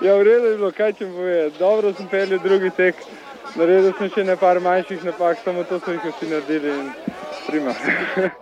Ja, v redu je bilo, kaj če boje. Dobro sem pel drugi tek, naredil sem še nekaj manjših napak, samo to so jih vsi naredili in prima.